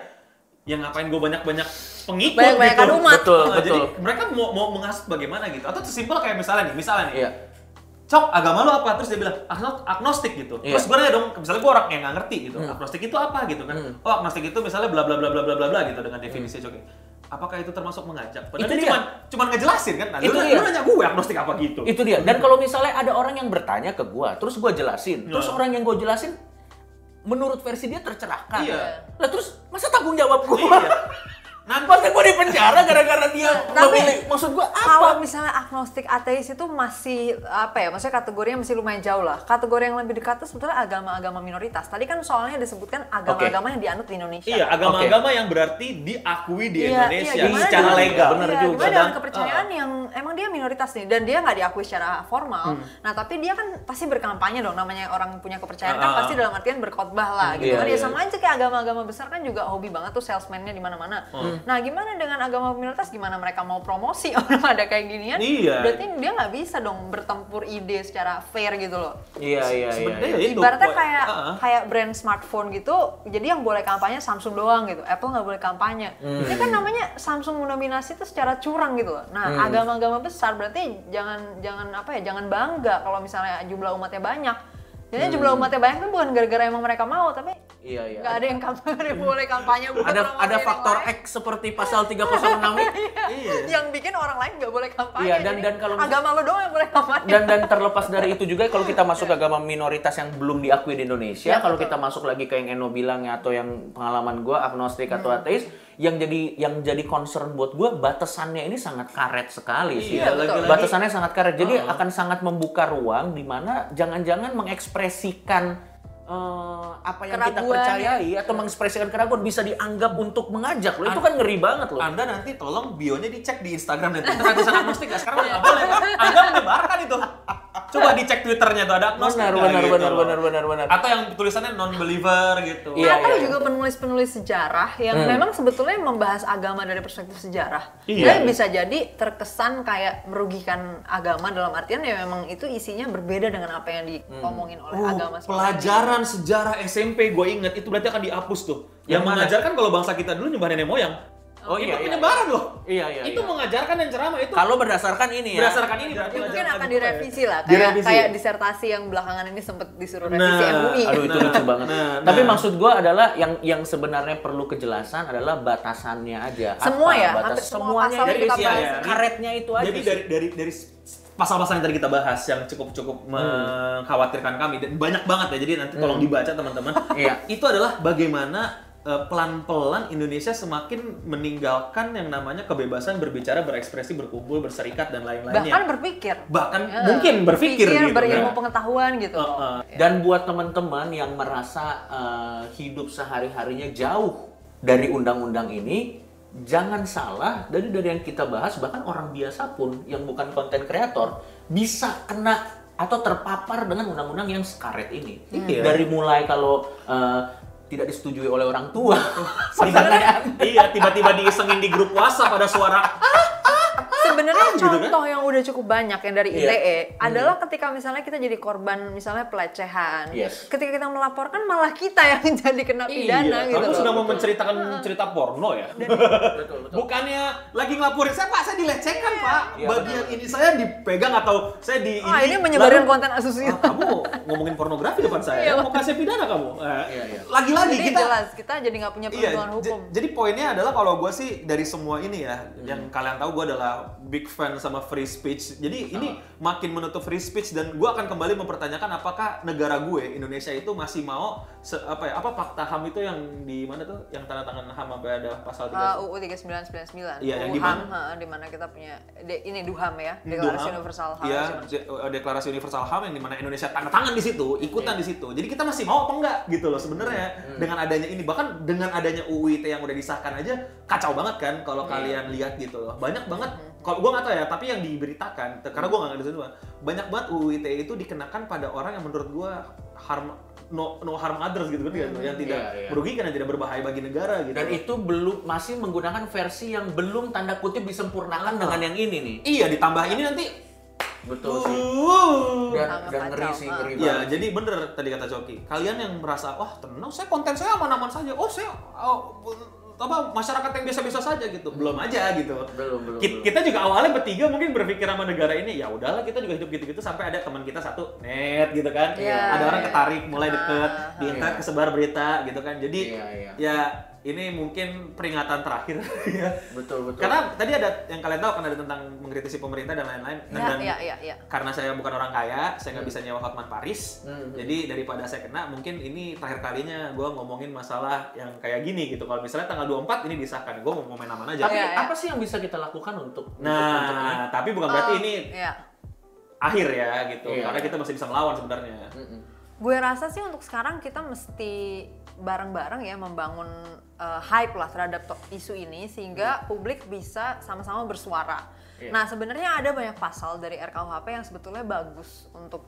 yang ngapain gue banyak-banyak pengikut
Banyak-banyakan
gitu.
umat.
Betul,
Nah, Jadi
betul.
mereka mau mau menghasut bagaimana gitu atau sesimpel kayak misalnya nih misalnya nih
Iya.
Cok, agama lu apa? Terus dia bilang, "Agno- agnostik gitu.
Iya.
Terus gue nanya dong, misalnya gue orang yang nggak ngerti gitu.
Hmm.
Agnostik itu apa gitu kan?
Hmm.
Oh, agnostik itu misalnya bla bla bla bla bla bla bla gitu dengan definisi Cok. Apakah itu termasuk mengajak? Padahal
Itu
dia cuman cuman ngejelasin kan. Nah,
Itu
lu,
dia.
lu nanya gue agnostik apa gitu.
Itu dia. Dan kalau misalnya ada orang yang bertanya ke gua, terus gua jelasin, terus
Nah.
orang yang gua jelasin menurut versi dia tercerahkan.
Iya.
Lah terus masa tanggung jawab gua?
Iya. <laughs> Nanti
Masa gua di penjara gara-gara dia
Tapi-
memilih? Maksud gua
Kalau
apa?
misalnya agnostik ateis itu masih apa ya? Maksudnya kategorinya masih lumayan jauh lah. Kategori yang lebih dekat itu sebetulnya agama-agama minoritas. Tadi kan soalnya disebutkan agama-agama yang dianut di Indonesia.
Iya, agama-agama yang berarti diakui di
Iya,
Indonesia
iya, gimana
secara
dengan-
legal.
Bener
iya,
juga.
Gimana kepercayaan yang emang dia minoritas nih dan dia nggak diakui secara formal.
Hmm.
Nah tapi dia kan pasti berkampanye dong. Namanya orang punya kepercayaan
Ah,
kan
ah,
pasti dalam artian berkhotbah lah gitu
Iya,
kan. Ya
iya.
sama aja kayak agama-agama besar kan juga hobi banget tuh salesman-nya di mana-mana.
Hmm.
Nah, gimana dengan agama minoritas? Gimana mereka mau promosi <laughs> orang ada kayak ginian?
Iya.
Berarti dia nggak bisa dong bertempur ide secara fair gitu loh.
Iya iya iya.
Sebenarnya
iya.
ya itu.
Ibaratnya kayak
Ah, ah.
kayak brand smartphone gitu, jadi yang boleh kampanye Samsung doang gitu. Apple nggak boleh kampanye.
Hmm.
Ini kan namanya Samsung mendominasi itu secara curang gitu loh. Nah,
Hmm.
agama-agama besar berarti jangan jangan apa ya, jangan bangga kalau misalnya jumlah umatnya banyak. Jadi jumlah umatnya banyak kan bukan gara-gara emang mereka mau, tapi
Iya iya.
nggak ada yang <laughs> kampanye boleh kampanye buat
Ada
promosi
ada faktor
lain.
X seperti pasal 306 <laughs> itu.
Iya.
yang bikin orang lain nggak boleh kampanye.
Iya, dan- dan kalau
agama lo doang yang boleh kampanye.
dan dan terlepas dari itu juga kalau kita <laughs> masuk ke agama minoritas yang belum diakui di Indonesia,
Ya,
kalau
betul.
kita masuk lagi ke yang Eno bilang ya atau yang pengalaman gua agnostik atau
Hmm.
ateis, yang jadi yang jadi concern buat gua batasannya ini sangat karet sekali sih.
Iya,
betul.
Batasannya sangat karet. Jadi akan sangat membuka ruang di mana jangan-jangan mengekspresikan eh, apa yang kita
Keraguan.
percayai atau mengekspresikan keraguan bisa dianggap untuk mengajak loh. Itu kan ngeri banget loh.
Anda nanti tolong bionya dicek di Instagram dan Twitter Artisan Agnostik ya. Sekarang nggak boleh. Anda menyebarkan itu. Coba dicek Twitternya tuh ada agnostik.
Benar,
nggak
benar,
gitu
benar, benar, benar, benar.
Atau yang tulisannya non-believer gitu.
Iya,
atau
iya.
juga penulis-penulis sejarah yang
Hmm.
memang sebetulnya membahas agama dari perspektif sejarah.
Iya.
Dan bisa jadi terkesan kayak merugikan agama dalam artian ya memang itu isinya berbeda dengan apa yang diomongin oleh
Oh,
agama seperti
pelajaran sejarah SMP gue inget itu berarti akan dihapus tuh. Yang,
Yang
mengajarkan kalau bangsa kita dulu nyembah nenek moyang.
Oh,
itu
iya, iya,
penyebaran loh.
Iya, iya,
Itu
iya.
mengajarkan dan ceramah itu.
Kalau berdasarkan ini ya.
berdasarkan ini berarti
Tapi mungkin akan
ya.
direvisi lah kayak
Direvisi.
kayak disertasi yang belakangan ini sempat disuruh
Nah,
revisi MUI.
Aduh itu
Nah,
lucu banget.
nah,
Tapi
nah.
maksud gua adalah yang yang sebenarnya perlu kejelasan adalah batasannya aja.
Semua
Apa
ya,
batas
hampir semua
semuanya
pasal
dari
kita
isi
bahas.
ya. karetnya itu aja.
Jadi
sih.
dari dari dari pasal-pasal yang tadi kita bahas yang cukup cukup mengkhawatirkan kami dan banyak banget ya. Jadi nanti tolong dibaca teman-teman.
Iya.
Itu adalah bagaimana pelan-pelan Indonesia semakin meninggalkan yang namanya kebebasan berbicara, berekspresi, berkumpul, berserikat dan lain-lainnya.
Bahkan berpikir.
Bahkan
Ya,
mungkin berpikir, gitu.
berilmu
kan.
pengetahuan gitu.
Uh, uh.
Dan buat teman-teman yang merasa eh, hidup sehari-harinya jauh dari undang-undang ini, jangan salah dari dari yang kita bahas bahkan orang biasa pun yang bukan konten kreator bisa kena atau terpapar dengan undang-undang yang sekaret ini.
Iya.
Dari mulai kalau eh, tidak disetujui oleh orang tua,
iya, tiba-tiba diisengin di grup WhatsApp ada suara
Sebenarnya
gitu kan?
contoh yang udah cukup banyak yang dari
Iya.
ITE adalah ketika misalnya kita jadi korban misalnya pelecehan.
Yes.
Ketika kita melaporkan malah kita yang <laughs> jadi kena pidana
iya,
gitu.
kamu
loh.
sudah mau menceritakan cerita porno ya? <laughs>
betul, betul.
Bukannya lagi ngelaporin saya Pak, saya dilecehkan Pak.
Iya,
Bagian
benar.
ini saya dipegang atau saya di
Ah, ini menyebarkan
lalu-
konten asusila.
Ah, kamu ngomongin pornografi depan saya,
Iya,
mau kasih pidana kamu? Eh,
Iya, iya.
Lagi-lagi kita
jelas kita jadi nggak punya
Iya,
perlindungan
j-
hukum.
jadi poinnya adalah kalau gue sih dari semua ini ya,
Hmm.
yang kalian tahu gue adalah big fan sama free speech. Jadi ini
Oh.
makin menutup free speech dan gue akan kembali mempertanyakan apakah negara gue Indonesia itu masih mau se- apa ya apa fakta ham itu yang di mana tuh yang tanda tangan ham sampai ada pasal
Uh,
3
UU 3999.
Iya, yang di mana?
Di mana kita punya de- ini DUHAM ya,
Duham.
Deklarasi Universal HAM.
Iya, eh, deklarasi universal HAM yang di mana Indonesia tanda tangan di situ, ikutan di situ. Jadi kita masih mau apa enggak gitu loh sebenarnya dengan adanya ini bahkan dengan adanya UU ITE yang udah disahkan aja kacau banget kan kalau kalian lihat gitu loh. Banyak banget kalau gua nggak tahu ya, tapi yang diberitakan karena gua nggak ngerti semua. Banyak banget UU ITE itu dikenakan pada orang yang menurut gua harm no no harm others gitu kan yang tidak
Iya, iya.
merugikan yang tidak berbahaya bagi negara gitu.
Dan itu belum masih menggunakan versi yang belum tanda kutip disempurnakan dengan yang ini nih.
iya ditambah ini nanti
Betul sih.
uh,
Dan, dan ngeri sih, ngeri
Ya,
banget.
jadi bener tadi kata Coki. Kalian yang merasa, wah tenang, saya konten saya aman-aman saja. Oh, saya oh, apa masyarakat yang biasa-biasa saja gitu. Belum aja gitu.
Belum, belum,
Ki-
belum.
Kita juga awalnya bertiga mungkin berpikir sama negara ini, ya udahlah kita juga hidup gitu-gitu sampai ada teman kita satu net gitu kan.
Iya,
ada orang
iya.
ketarik mulai deket,
Ah,
di internet
iya.
kesebar berita gitu kan. Jadi
Iya, iya.
ya ini mungkin peringatan terakhir <laughs> ya.
Betul, betul.
Karena tadi ada yang kalian tahu kan ada tentang mengkritisi pemerintah dan lain-lain.
Ya,
dan
ya, ya, ya.
karena saya bukan orang kaya, saya nggak bisa nyewa Hotman Paris.
Hmm.
Jadi daripada saya kena, mungkin ini terakhir kalinya gue ngomongin masalah yang kayak gini gitu. Kalau misalnya tanggal 24 ini disahkan, gue mau main aman aja.
Tapi
Iya, iya.
apa sih yang bisa kita lakukan untuk untuk- untuk?
Nah, tapi bukan berarti
Oh,
ini
Iya.
akhir ya gitu.
Iya.
Karena kita masih bisa melawan sebenarnya.
Mm-mm.
Gue rasa sih untuk sekarang kita mesti bareng-bareng ya membangun uh, hype lah terhadap isu ini sehingga publik bisa sama-sama bersuara.
Iya.
Nah sebenarnya ada banyak pasal dari RKUHP yang sebetulnya bagus untuk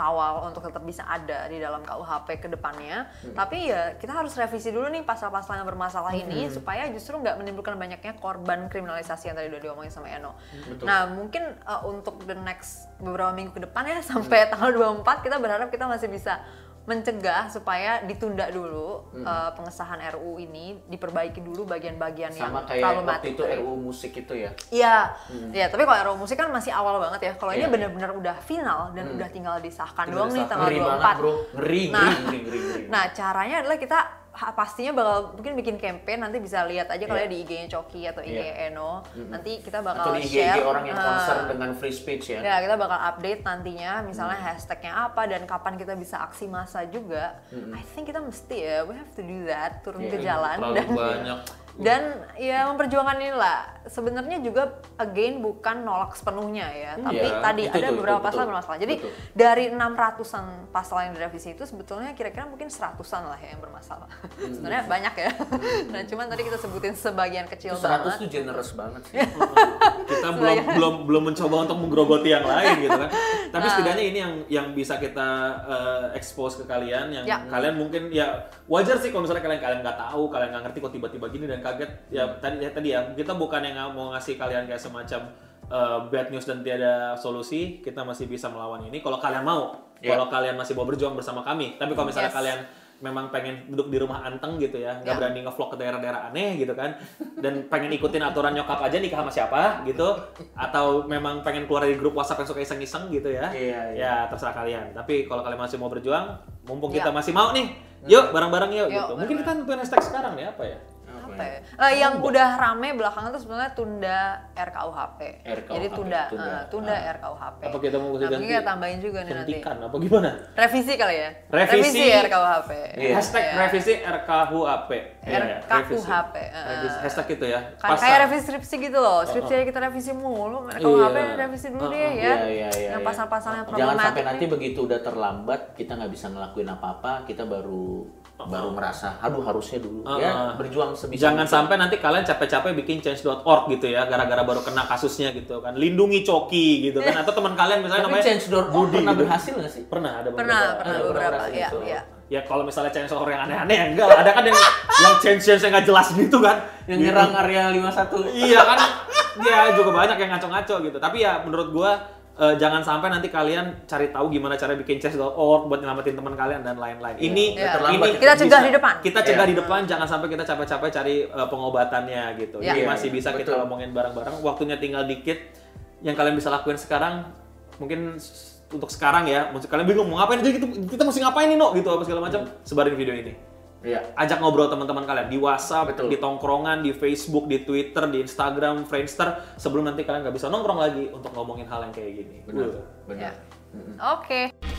dikawal untuk tetap bisa ada di dalam KUHP ke depannya. Tapi ya kita harus revisi dulu nih pasal-pasal yang bermasalah ini supaya justru nggak menimbulkan banyaknya korban kriminalisasi yang tadi udah diomongin sama Eno. Nah mungkin uh, untuk the next beberapa minggu ke depan ya <laughs> sampai tanggal 24 kita berharap kita masih bisa mencegah supaya ditunda dulu uh, pengesahan RU ini diperbaiki dulu bagian-bagian yang
Sama kayak
problematik
waktu itu. RUU musik itu ya.
Iya, iya. Tapi kalau RUU musik kan masih awal banget ya. Kalau ini
Iya.
benar-benar udah final dan udah tinggal disahkan
Tinggal
doang nih
disahkan.
tanggal
Ngeri
24.
banget bro, ngeri,
Nah.
ngeri, ngeri, ngeri, ngeri.
Nah, caranya adalah kita pastinya bakal mungkin bikin campaign nanti bisa lihat aja kalau
Iya.
ya di IG-nya Coki atau IG
Iya.
Eno. Nanti kita
Atau
bakal
di IG
share
orang yang concern dengan free speech ya.
Ya, kita bakal update nantinya misalnya hashtagnya apa dan kapan kita bisa aksi massa juga. I think kita mesti ya, we have to do that, turun
Iya,
ke jalan
Terlalu
dan
banyak. <laughs>
dan ya memperjuangkan inilah sebenarnya juga again bukan nolak sepenuhnya ya tapi
Iya,
tadi
itu
ada
tuh,
beberapa
betul,
pasal
betul.
bermasalah jadi
Betul.
dari 600-an pasal yang direvisi itu sebetulnya kira-kira mungkin 100-an lah ya yang bermasalah
Hmm.
sebenarnya banyak ya nah cuman tadi kita sebutin sebagian kecil
100
banget
tuh generous banget sih. <laughs>
kita belum belum belum mencoba untuk menggerogoti yang lain gitu kan. Tapi
Nah.
setidaknya ini yang yang bisa kita eh, expose ke kalian yang
Ya.
kalian mungkin ya wajar sih kalau misalnya kalian kalian nggak tahu, kalian nggak ngerti kok tiba-tiba gini dan kaget. Ya tadi ya, tadi ya kita bukan yang mau ngasih kalian kayak semacam eh, bad news dan tiada solusi, kita masih bisa melawan ini kalau kalian mau.
Ya.
Kalau kalian masih mau berjuang bersama kami. Tapi kalau misalnya
Yes.
kalian memang pengen duduk di rumah anteng gitu ya, nggak
Ya.
berani ngevlog ke daerah-daerah aneh gitu kan, dan pengen ikutin aturan nyokap aja nikah sama siapa gitu, atau memang pengen keluar dari grup WhatsApp yang suka iseng-iseng gitu ya,
Iya, iya.
ya terserah kalian. Tapi kalau kalian masih mau berjuang, mumpung
Ya.
kita masih mau nih, yuk bareng-bareng yuk,
Yuk,
gitu. Mungkin kita nentuin hashtag sekarang nih apa ya?
Ya? Eh, yang udah rame belakangan tuh sebenarnya tunda RKUHP.
RKUHP,
Jadi tunda,
tunda.
eh, tunda
Ah.
RKUHP.
Apa kita mau
nah,
ganti?
kita tambahin juga nih nanti.
Hentikan apa gimana?
Revisi kali ya?
Revisi.
RKUHP.
Iya.
Hashtag
Iya.
revisi RKUHP. Ya, revisi.
RKUHP. eh.
Revisi. Hashtag itu ya.
Kan
Pasal.
kayak revisi skripsi gitu loh. Skripsi aja kita revisi mulu. RKUHP
Iya.
revisi dulu
Uh-uh.
deh ya.
Iya, iya, iya.
Yang
iya.
pasal-pasal yang
Jangan sampai
problematik
nanti begitu udah terlambat, kita nggak bisa ngelakuin apa-apa, kita baru baru merasa, aduh harusnya dulu. Ya,
Uh-uh.
berjuang sebisa
Jangan sampai nanti kalian capek-capek bikin change.org gitu ya, gara-gara baru kena kasusnya gitu kan. Lindungi coki gitu kan. Atau teman kalian misalnya
Tapi
namanya
change.org
Budi
pernah
gitu.
berhasil nggak sih?
Pernah ada beberapa.
Pernah, pernah
ada
beberapa. Iya,
gitu.
iya.
Ya kalau misalnya change.org yang aneh-aneh ya enggak. Ada kan yang yang change-change yang nggak jelas gitu kan.
Yang
Gitu.
nyerang area 51.
Iya kan. Ya juga banyak yang ngaco-ngaco gitu. Tapi ya menurut gua eh, jangan sampai nanti kalian cari tahu gimana cara bikin change.org buat nyelamatin teman kalian dan lain-lain. Ini
Iya.
terlambat.
ini
Kita cegah di depan.
Kita cegah
Iya.
di depan, jangan sampai kita capek-capek cari eh, pengobatannya gitu.
Iya.
Jadi
Iya,
masih bisa kita
betul.
ngomongin bareng-bareng. Waktunya tinggal dikit. Yang kalian bisa lakuin sekarang mungkin untuk sekarang ya, kalian bingung mau ngapain jadi kita, kita mesti ngapain nih no gitu apa segala macam. Sebarin video ini.
Iya.
Ajak ngobrol teman-teman kalian di WhatsApp,
Betul.
di tongkrongan, di Facebook, di Twitter, di Instagram, Friendster sebelum nanti kalian nggak bisa nongkrong lagi untuk ngomongin hal yang kayak gini.
Benar.
Uh.
Benar.
Ya. Oke.